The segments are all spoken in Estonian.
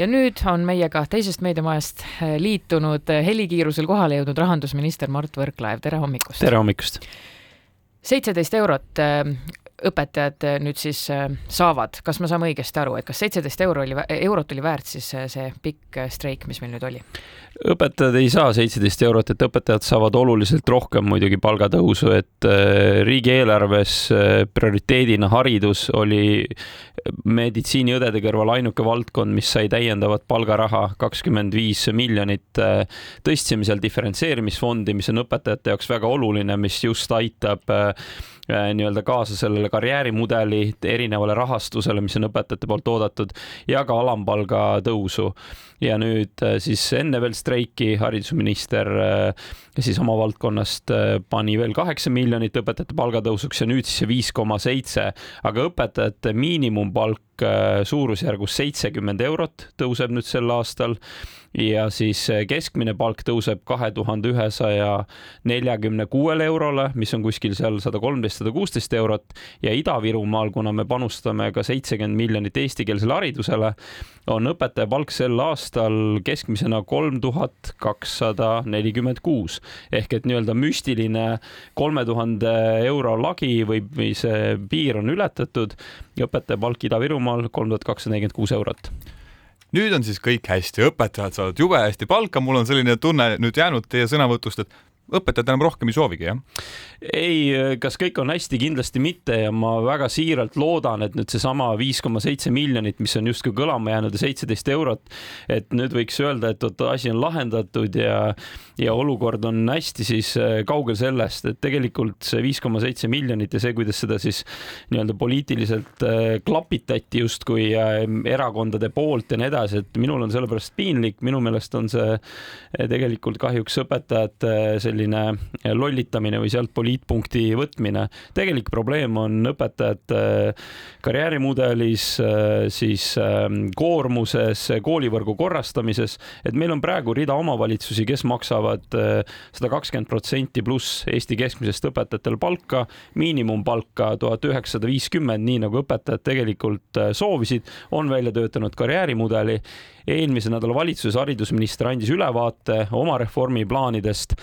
ja nüüd on meiega teisest meediamajast äh, liitunud äh, helikiirusel kohale jõudnud rahandusminister Mart Võrklaev, tere hommikust! tere hommikust! seitseteist eurot äh, õpetajad nüüd siis saavad, kas me saame õigesti aru, et kas seitseteist euro oli, eurot oli väärt siis see pikk streik, mis meil nüüd oli? õpetajad ei saa seitseteist eurot, et õpetajad saavad oluliselt rohkem muidugi palgatõusu, et äh, riigieelarves äh, prioriteedina haridus oli meditsiiniõdede kõrval ainuke valdkond, mis sai täiendavat palgaraha, kakskümmend viis miljonit. Äh, tõstsime seal diferentseerimisfondi, mis on õpetajate jaoks väga oluline, mis just aitab nii-öelda kaasa sellele karjäärimudeli erinevale rahastusele, mis on õpetajate poolt oodatud ja ka alampalga tõusu. Ja nüüd äh, siis enne veel streiki haridusminister äh, siis oma valdkonnast äh, pani veel kaheksa miljonit õpetajate palgatõusuks ja nüüd siis see viis koma seitse, aga õpetajate miinimumpalk suurusjärgus seitsekümmend eurot tõuseb nüüd sel aastal ja siis keskmine palk tõuseb kahe tuhande ühesaja neljakümne kuuele eurole, mis on kuskil seal sada kolmteist, sada kuusteist eurot. Ja Ida-Virumaal, kuna me panustame ka seitsekümmend miljonit eestikeelsele haridusele, on õpetaja palk sel aastal keskmisena kolm tuhat kakssada nelikümmend kuus. Ehk et nii-öelda müstiline kolme tuhande euro lagi või, või see piir on ületatud. Ja õpetaja palk Ida-Virumaal kolm tuhat kakssada nelikümmend kuus eurot nüüd on siis kõik hästi, õpetajad saavad jube hästi palka, mul on selline tunne nüüd jäänud teie sõnavõtust, et õpetajad enam rohkem ei soovigi, jah? ei, kas kõik on hästi, kindlasti mitte ja ma väga siiralt loodan, et nüüd seesama viis koma seitse miljonit, mis on justkui kõlama jäänud ja seitseteist eurot, et nüüd võiks öelda, et vot asi on lahendatud ja ja olukord on hästi, siis äh, kaugel sellest, et tegelikult see viis koma seitse miljonit ja see, kuidas seda siis nii-öelda poliitiliselt äh, klapitati justkui äh, erakondade poolt ja nii edasi, et minul on sellepärast piinlik, minu meelest on see tegelikult kahjuks õpetajate selline lollitamine või sealt poliitpunkti võtmine. tegelik probleem on õpetajate karjäärimudelis, siis ähm, koormuses, koolivõrgu korrastamises, et meil on praegu rida omavalitsusi, kes maksavad sada kakskümmend protsenti pluss Eesti keskmisest õpetajatel palka, miinimumpalka tuhat üheksasada viiskümmend, nii nagu õpetajad tegelikult soovisid, on välja töötanud karjäärimudeli eelmise nädala valitsuses haridusminister andis ülevaate oma reformiplaanidest.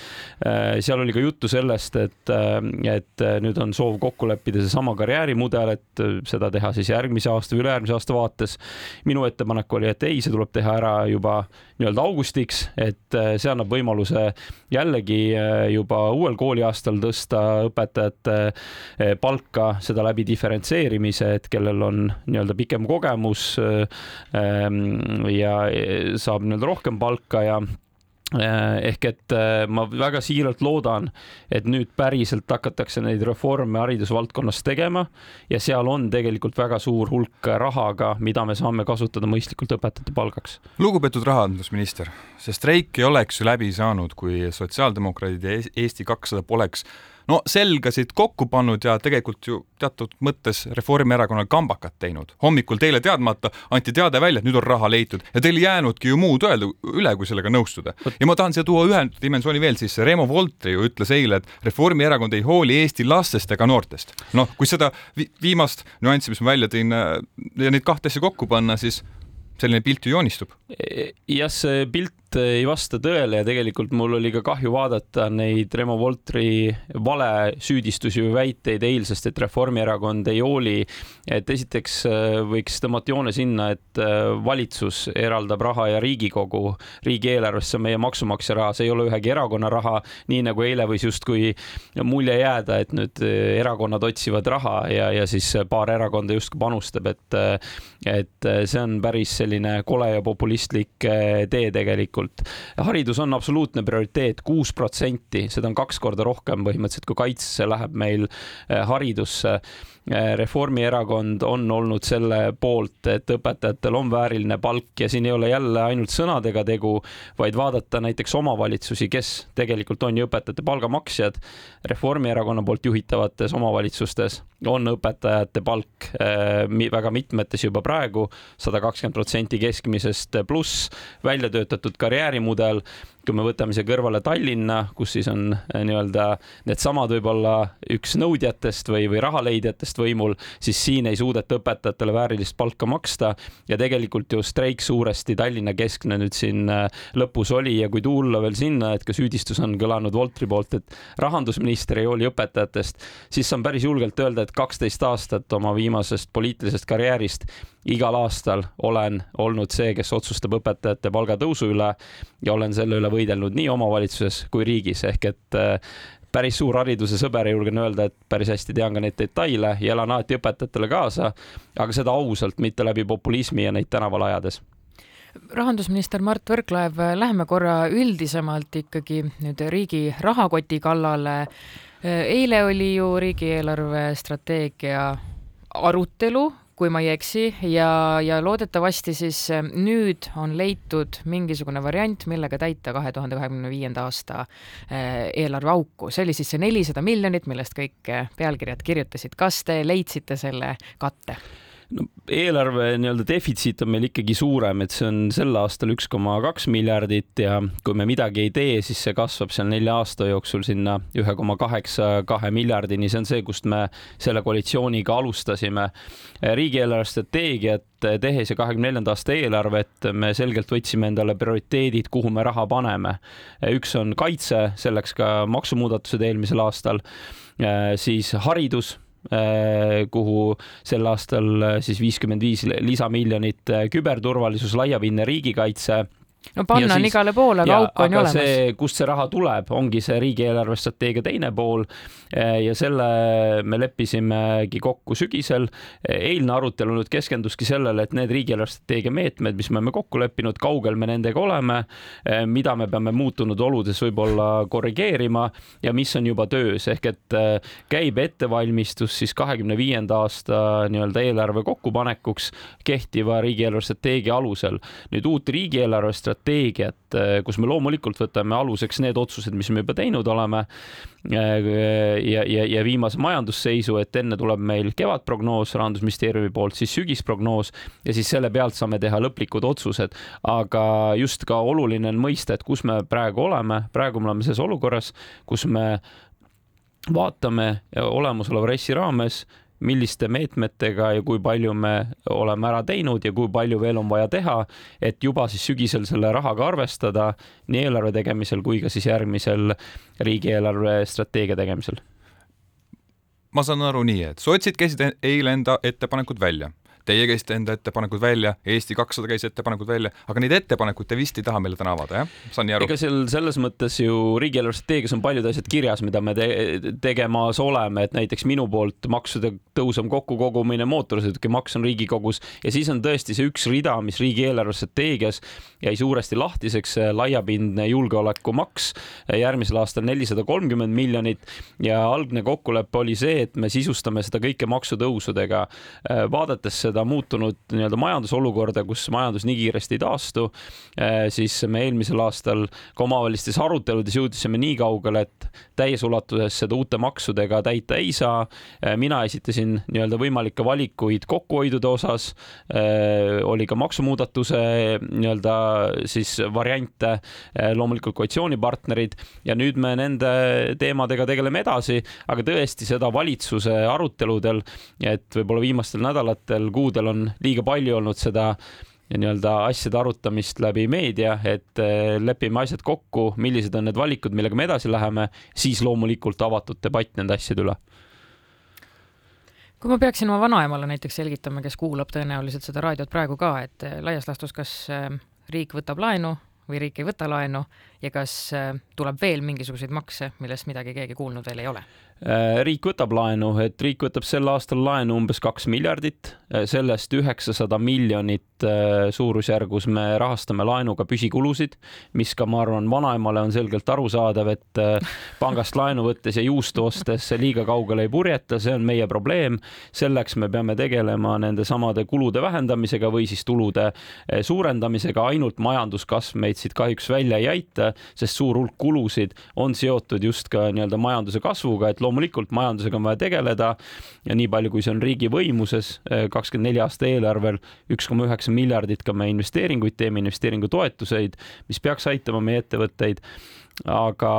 Äh, seal oli ka juttu sellest, et, äh, et nüüd on soov kokku leppida seesama karjäärimudel, et seda teha siis järgmise aasta või ülejärgmise aasta vaates. minu ettepanek oli, et ei, see tuleb teha ära juba nii-öelda augustiks, et äh, see annab võimaluse jällegi juba uuel kooliaastal tõsta õpetajate palka, seda läbi diferentseerimise, et kellel on nii-öelda pikem kogemus ähm, ja saab nii-öelda rohkem palka ja eh, ehk et eh, ma väga siiralt loodan, et nüüd päriselt hakatakse neid reforme haridusvaldkonnas tegema ja seal on tegelikult väga suur hulk raha ka, mida me saame kasutada mõistlikult õpetajate palgaks. lugupeetud rahandusminister, see streik ei oleks ju läbi saanud, kui sotsiaaldemokraadid ja Eesti kakssada poleks no selgasid kokku pannud ja tegelikult ju teatud mõttes Reformierakonnal kambakat teinud. hommikul teile teadmata anti teade välja, et nüüd on raha leitud ja teil ei jäänudki ju muud öelda üle, kui sellega nõustuda. ja ma tahan siia tuua ühe dimensiooni veel sisse. Reemo Voltri ju ütles eile, et Reformierakond ei hooli Eesti lastest ega noortest. noh, kui seda vi viimast nüanssi, mis ma välja tõin äh, ja neid kahte asja kokku panna, siis selline pilt ju joonistub. jah, see pilt ei vasta tõele ja tegelikult mul oli ka kahju vaadata neid Remo Voltri valesüüdistusi või väiteid eilsest, et Reformierakond ei hooli. et esiteks äh, võiks tõmmata joone sinna, et äh, valitsus eraldab raha ja Riigikogu riigieelarvesse meie maksumaksja raha, see ei ole ühegi erakonna raha, nii nagu eile võis justkui mulje jääda, et nüüd äh, erakonnad otsivad raha ja, ja siis paar erakonda justkui panustab, et et see on päris selline kole ja populistlik tee tegelikult tegelikult. haridus on absoluutne prioriteet, kuus protsenti, seda on kaks korda rohkem põhimõtteliselt, kui kaitsesse läheb meil eh, haridusse Eh, Reformierakond on olnud selle poolt, et õpetajatel on vääriline palk ja siin ei ole jälle ainult sõnadega tegu, vaid vaadata näiteks omavalitsusi, kes tegelikult on ju õpetajate palgamaksjad. Reformierakonna poolt juhitavates omavalitsustes on õpetajate palk äh, väga mitmetes juba praegu sada kakskümmend protsenti keskmisest pluss, välja töötatud karjäärimudel kui me võtame siia kõrvale Tallinna, kus siis on äh, nii-öelda needsamad võib-olla üks nõudjatest või, või rahaleidjatest võimul, siis siin ei suudeta õpetajatele väärilist palka maksta. Ja tegelikult ju streik suuresti Tallinna keskne nüüd siin äh, lõpus oli ja kui tulla veel sinna, et ka süüdistus on kõlanud Voltri poolt, et rahandusminister ei hooli õpetajatest, siis saan päris julgelt öelda, et kaksteist aastat oma viimasest poliitilisest karjäärist igal aastal olen olnud see, kes otsustab õpetajate palgatõusu üle ja olen selle üle võidelnud nii omavalitsuses kui riigis ehk et äh, päris suur hariduse sõber ja julgen öelda, et päris hästi tean ka neid detaile ja elan alati õpetajatele kaasa, aga seda ausalt, mitte läbi populismi ja neid tänaval ajades rahandusminister Mart Võrklaev, läheme korra üldisemalt ikkagi nüüd riigi rahakoti kallale. eile oli ju riigieelarve strateegia arutelu kui ma ei eksi, ja, ja loodetavasti siis äh, nüüd on leitud mingisugune variant, millega täita kahe tuhande kahekümne viienda aasta äh, eelarveauku. see oli siis see nelisada miljonit, millest kõik äh, pealkirjad kirjutasid. kas te leidsite selle katte? No eelarve nii-öelda defitsiit on meil ikkagi suurem, et see on sel aastal üks koma kaks miljardit ja kui me midagi ei tee, siis see kasvab seal nelja aasta jooksul sinna ühe koma kaheksa kahe miljardini, see on see, kust me selle koalitsiooniga alustasime. riigieelarve strateegiat tehes ja kahekümne neljanda aasta eelarvet me selgelt võtsime endale prioriteedid, kuhu me raha paneme. üks on kaitse, selleks ka maksumuudatused eelmisel aastal, siis haridus kuhu sel aastal äh, siis viiskümmend viis lisamiljonit äh, küberturvalisus, laiapindne riigikaitse no panna on igale poole, aga auk on ju olemas. kust see raha tuleb, ongi see riigi eelarvestrateegia teine pool ja selle me leppisimegi kokku sügisel. eilne arutelu nüüd keskenduski sellele, et need riigi eelarvestrateegia meetmed, mis me oleme kokku leppinud, kaugel me nendega oleme, mida me peame muutunud oludes võib-olla korrigeerima ja mis on juba töös, ehk et käib ettevalmistus siis kahekümne viienda aasta nii-öelda eelarve kokkupanekuks kehtiva riigi eelarvestrateegia alusel. nüüd uut riigieelarve strateegiat eh, kus me loomulikult võtame aluseks need otsused, mis me juba teinud oleme eh, ja, ja, ja viimase majandusseisu, et enne tuleb meil kevadprognoos Rahandusministeeriumi poolt, siis sügisprognoos ja siis selle pealt saame teha lõplikud otsused. aga just ka oluline on mõista, et kus me praegu oleme, praegu me oleme selles olukorras, kus me vaatame olemasoleva RES-i raames milliste meetmetega ja kui palju me oleme ära teinud ja kui palju veel on vaja teha, et juba siis sügisel selle rahaga arvestada nii eelarve tegemisel kui ka siis järgmisel riigieelarve strateegia tegemisel. ma saan aru nii, et sotsid käisid eile enda ettepanekud välja Teie käisite enda ettepanekud välja, Eesti kakssada käis ettepanekud välja, aga neid ettepanekuid te vist ei taha meile täna avada, jah? saan nii aru? ega seal selles mõttes ju riigieelarve strateegias on paljud asjad kirjas, mida me te tegemas oleme, et näiteks minu poolt maksude tõusvam kokkukogumine, mootorsõidukimaks on Riigikogus ja siis on tõesti see üks rida, mis riigieelarve strateegias jäi suuresti lahtiseks, laiapindne julgeolekumaks, järgmisel aastal nelisada kolmkümmend miljonit ja algne kokkulepe oli see, et me sisustame seda kõike maksutõusudega. vaadates seda seda muutunud nii-öelda majandusolukorda, kus majandus nii kiiresti ei taastu, eh, siis me eelmisel aastal ka omavahelistes aruteludes jõudisime nii kaugele, et täies ulatuses seda uute maksudega täita ei saa. Eh, mina esitasin nii-öelda võimalikke valikuid kokkuhoidude osas, eh, oli ka maksumuudatuse nii-öelda siis variante, loomulikult koalitsioonipartnerid ja nüüd me nende teemadega tegeleme edasi, aga tõesti seda valitsuse aruteludel, et võib-olla viimastel nädalatel, kuudel kuudel on liiga palju olnud seda nii-öelda asjade arutamist läbi meedia, et eh, lepime asjad kokku, millised on need valikud, millega me edasi läheme, siis loomulikult avatud debatt nende asjade üle kui ma peaksin oma vanaemale näiteks selgitama, kes kuulab tõenäoliselt seda raadiot praegu ka, et eh, laias laastus, kas eh, riik võtab laenu või riik ei võta laenu ja kas tuleb veel mingisuguseid makse, millest midagi keegi kuulnud veel ei ole? Äh, riik võtab laenu, et riik võtab sel aastal laenu umbes kaks miljardit, äh, sellest üheksasada miljonit äh, suurusjärgus me rahastame laenuga püsikulusid, mis ka, ma arvan, vanaemale on selgelt arusaadav, et pangast laenu võttes ja juustu ostes liiga kaugele ei purjeta, see on meie probleem. selleks me peame tegelema nende samade kulude vähendamisega või siis tulude suurendamisega, ainult majanduskasv meid siit kahjuks välja ei aita, sest suur hulk kulusid on seotud just ka nii-öelda majanduse kasvuga, et loomulikult majandusega on vaja tegeleda ja nii palju, kui see on riigi võimuses, kakskümmend neli aasta eelarvel üks koma üheksa miljardit ka me investeeringuid teeme, investeeringutoetuseid, mis peaks aitama meie ettevõtteid, aga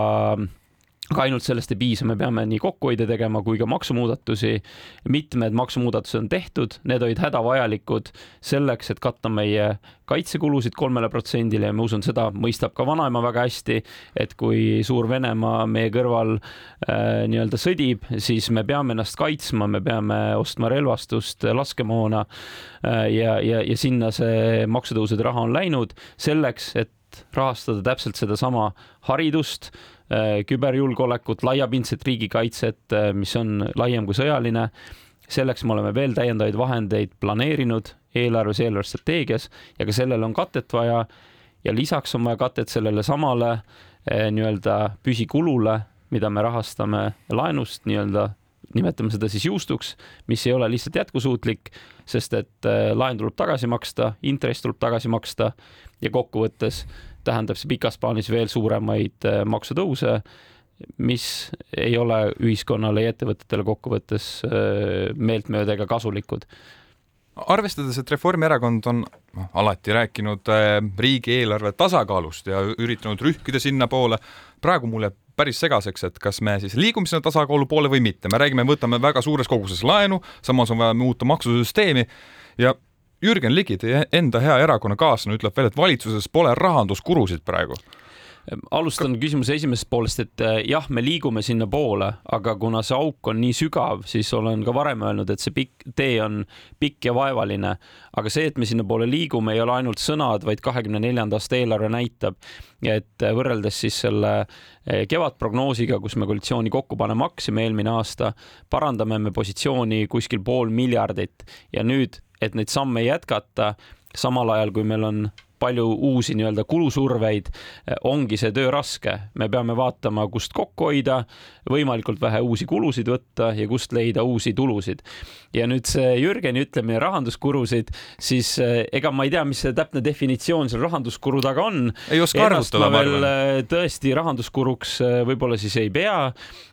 aga ainult sellest ei piisa, me peame nii kokkuhoide tegema kui ka maksumuudatusi. mitmed maksumuudatused on tehtud, need olid hädavajalikud selleks, et katta meie kaitsekulusid kolmele protsendile. Ja ma usun, seda mõistab ka vanaema väga hästi, et kui suur Venemaa meie kõrval äh, nii-öelda sõdib, siis me peame ennast kaitsma, me peame ostma relvastust, laskemoona äh, ja, ja, ja sinna see maksutõusude raha on läinud selleks, et rahastada täpselt sedasama haridust Äh, küberjulgeolekut, laiapindset riigikaitset, äh, mis on laiem kui sõjaline. selleks me oleme veel täiendavaid vahendeid planeerinud eelarves, eelarvestrateegias ja ka sellele on katet vaja. ja lisaks on vaja katet sellele samale äh, nii-öelda püsikulule, mida me rahastame laenust nii-öelda nimetame seda siis juustuks, mis ei ole lihtsalt jätkusuutlik, sest et laen tuleb tagasi maksta, intress tuleb tagasi maksta ja kokkuvõttes tähendab see pikas plaanis veel suuremaid äh, maksutõuse, mis ei ole ühiskonnale ja ettevõtetele kokkuvõttes äh, meeltmööda ega kasulikud. Arvestades, et Reformierakond on noh, alati rääkinud äh, riigieelarve tasakaalust ja üritanud rühkida sinnapoole, praegu mulle päris segaseks, et kas me siis liigume sinna tasakaalu poole või mitte, me räägime, võtame väga suures koguses laenu, samas on vaja muuta maksusüsteemi ja Jürgen Ligi, teie enda hea erakonnakaaslane, ütleb veel, et valitsuses pole rahanduskurusid praegu alustan Ka... küsimuse esimesest poolest, et eh, jah, me liigume sinnapoole, aga kuna see auk on nii sügav, siis olen ka varem öelnud, et see pikk tee on pikk ja vaevaline. aga see, et me sinnapoole liigume, ei ole ainult sõnad, vaid kahekümne neljanda aasta eelarve näitab, et eh, võrreldes siis selle eh, kevadprognoosiga, kus me koalitsiooni kokku panema hakkasime eelmine aasta, parandame me positsiooni kuskil pool miljardit ja nüüd et neid samme jätkata, samal ajal kui meil on palju uusi nii-öelda kulusurveid, ongi see töö raske. me peame vaatama, kust kokku hoida, võimalikult vähe uusi kulusid võtta ja kust leida uusi tulusid. ja nüüd see Jürgeni ütlemine rahanduskurusid, siis eh, ega ma ei tea, mis see täpne definitsioon seal rahanduskuru taga on. ei oska arvutada, ma arvan. Eh, tõesti rahanduskuruks eh, võib-olla siis ei pea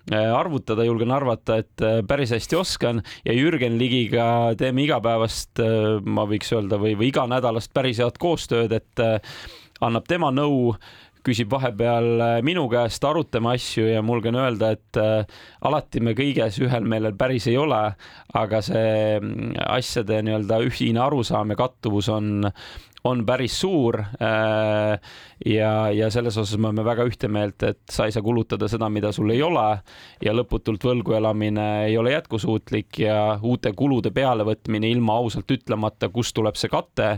arvutada, julgen arvata, et päris hästi oskan ja Jürgen Ligiga teeme igapäevast, ma võiks öelda, või, või iganädalast päris head koostööd, et annab tema nõu küsib vahepeal äh, minu käest, arutame asju ja mul käin öelda, et äh, alati me kõiges ühel meelel päris ei ole, aga see mm, asjade nii-öelda ühine arusaam ja kattuvus on, on päris suur. Äh, ja, ja selles osas me oleme väga ühte meelt, et sa ei saa kulutada seda, mida sul ei ole ja lõputult võlgu elamine ei ole jätkusuutlik ja uute kulude pealevõtmine ilma ausalt ütlemata, kust tuleb see kate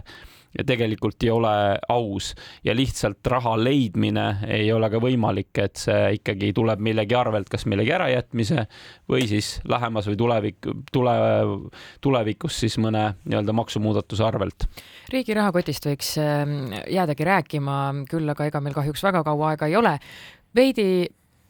ja tegelikult ei ole aus ja lihtsalt raha leidmine ei ole ka võimalik, et see ikkagi tuleb millegi arvelt, kas millegi ärajätmise või siis lähemas või tulevik, tule, tulevikus siis mõne nii-öelda maksumuudatuse arvelt. riigi rahakotist võiks ähm, jäädagi rääkima, küll aga ega meil kahjuks väga kaua aega ei ole. veidi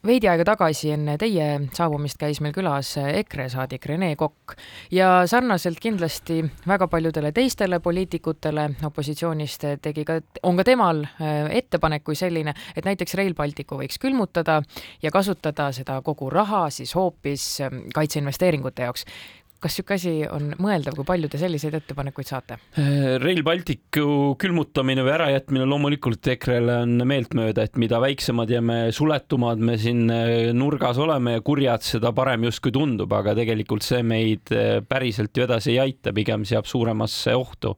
veidi aega tagasi enne teie saabumist käis meil külas EKRE saadik Rene Kokk ja sarnaselt kindlasti väga paljudele teistele poliitikutele opositsioonist tegi ka, on ka temal äh, ettepanek kui selline, et näiteks Rail Balticu võiks külmutada ja kasutada seda kogu raha siis hoopis äh, kaitseinvesteeringute jaoks kas niisugune asi on mõeldav, kui palju te selliseid ettepanekuid saate? Rail Balticu külmutamine või ärajätmine loomulikult EKRE-le on meeltmööda, et mida väiksemad ja me suletumad me siin äh, nurgas oleme ja kurjad, seda parem justkui tundub, aga tegelikult see meid äh, päriselt ju edasi ei aita, pigem seab suuremasse ohtu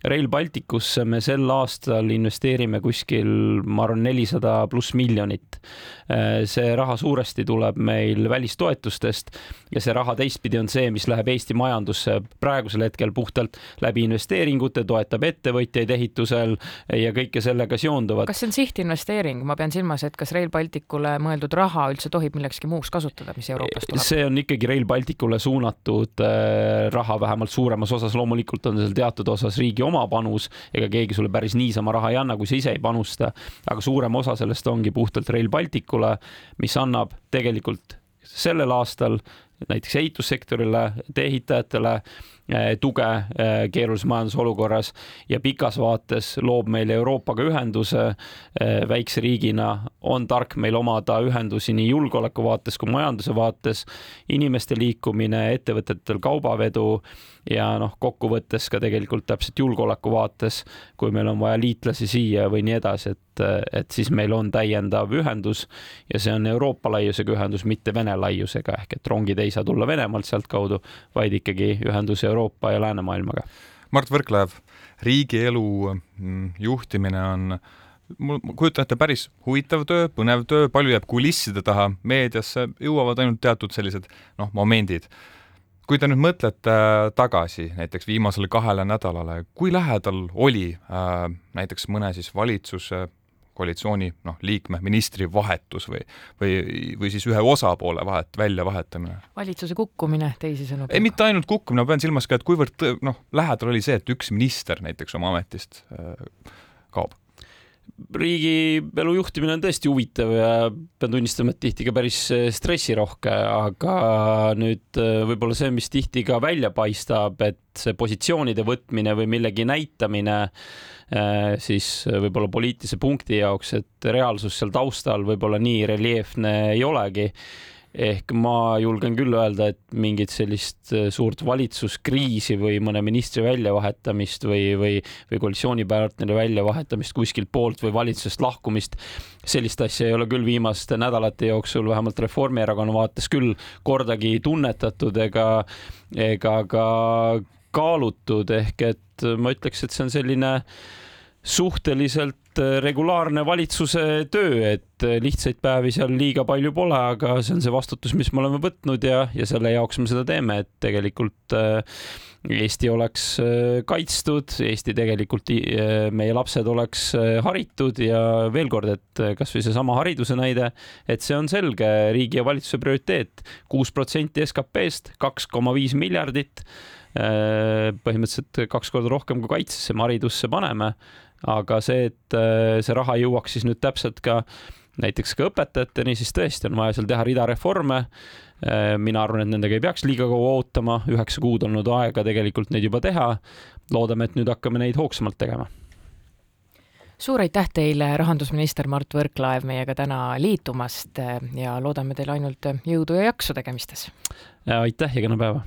Rail Balticusse me sel aastal investeerime kuskil, ma arvan, nelisada pluss miljonit. see raha suuresti tuleb meil välistoetustest ja see raha teistpidi on see, mis läheb Eesti majandusse praegusel hetkel puhtalt läbi investeeringute, toetab ettevõtjaid ehitusel ja kõike sellega seonduvat. kas see on sihtinvesteering, ma pean silmas, et kas Rail Balticule mõeldud raha üldse tohib millekski muuks kasutada, mis Euroopast tuleb? see on ikkagi Rail Balticule suunatud äh, raha, vähemalt suuremas osas, loomulikult on seal teatud osas riigi oma panus, ega keegi sulle päris niisama raha ei anna, kui sa ise ei panusta. aga suurem osa sellest ongi puhtalt Rail Balticule, mis annab tegelikult sellel aastal näiteks ehitussektorile, tee-ehitajatele eh, tuge eh, keerulises majandusolukorras ja pikas vaates loob meile Euroopaga ühenduse eh, väikse riigina, on tark meil omada ühendusi nii julgeoleku vaates kui majanduse vaates, inimeste liikumine, ettevõtetel kaubavedu ja noh, kokkuvõttes ka tegelikult täpselt julgeoleku vaates, kui meil on vaja liitlasi siia või nii edasi, et, et siis meil on täiendav ühendus ja see on Euroopa laiusega ühendus, mitte Vene laiusega. Ehk et rongid ei saa tulla Venemaalt sealtkaudu, vaid ikkagi ühendus Euroopa ja läänemaailmaga. Mart Võrklaev, riigielu mm, juhtimine on mul, ma kujutan ette, päris huvitav töö, põnev töö, palju jääb kulisside taha, meediasse jõuavad ainult teatud sellised noh, momendid kui te nüüd mõtlete tagasi näiteks viimasele kahele nädalale, kui lähedal oli äh, näiteks mõne siis valitsuse koalitsiooni noh, liikme, ministri vahetus või, või, või siis ühe osapoole vahet, väljavahetamine? valitsuse kukkumine, teisisõnu. ei, mitte ainult kukkumine, ma pean silmas ka, et kuivõrd noh, lähedal oli see, et üks minister näiteks oma ametist äh, kaob riigielu juhtimine on tõesti huvitav ja pean tunnistama, et tihti ka päris eh, stressirohke, aga nüüd eh, võib-olla see, mis tihti ka välja paistab, et see positsioonide võtmine või millegi näitamine eh, siis võib-olla poliitilise punkti jaoks, et reaalsus seal taustal võib-olla nii reljeefne ei olegi ehk ma julgen küll öelda, et mingit sellist äh, suurt valitsuskriisi või mõne ministri väljavahetamist või, või, või koalitsioonipartneri väljavahetamist kuskilt poolt või valitsusest lahkumist, sellist asja ei ole küll viimaste nädalate jooksul vähemalt Reformierakonna vaates küll kordagi tunnetatud ega, ega ka kaalutud, ehk et ma ütleks, et see on selline suhteliselt Äh, regulaarne valitsuse töö, et äh, lihtsaid päevi seal liiga palju pole, aga see on see vastutus, mis me oleme võtnud ja, ja selle jaoks me seda teeme, et tegelikult äh, Eesti oleks kaitstud, Eesti tegelikult, meie lapsed oleks haritud ja veel kord, et kasvõi seesama hariduse näide, et see on selge riigi ja valitsuse prioriteet, kuus protsenti SKP-st, kaks koma viis miljardit põhimõtteliselt kaks korda rohkem kui kaitsesse me haridusse paneme. aga see, et äh, see raha jõuaks siis nüüd täpselt ka näiteks ka õpetajateni, siis tõesti on vaja seal teha rida reforme. Äh, mina arvan, et nendega ei peaks liiga kaua ootama, üheksa kuud olnud aega tegelikult neid juba teha. loodame, et nüüd hakkame neid hoogsamalt tegema suur aitäh teile, rahandusminister Mart Võrklaev, meiega täna liitumast ja loodame teile ainult jõudu ja jaksu tegemistes. aitäh ja kena päeva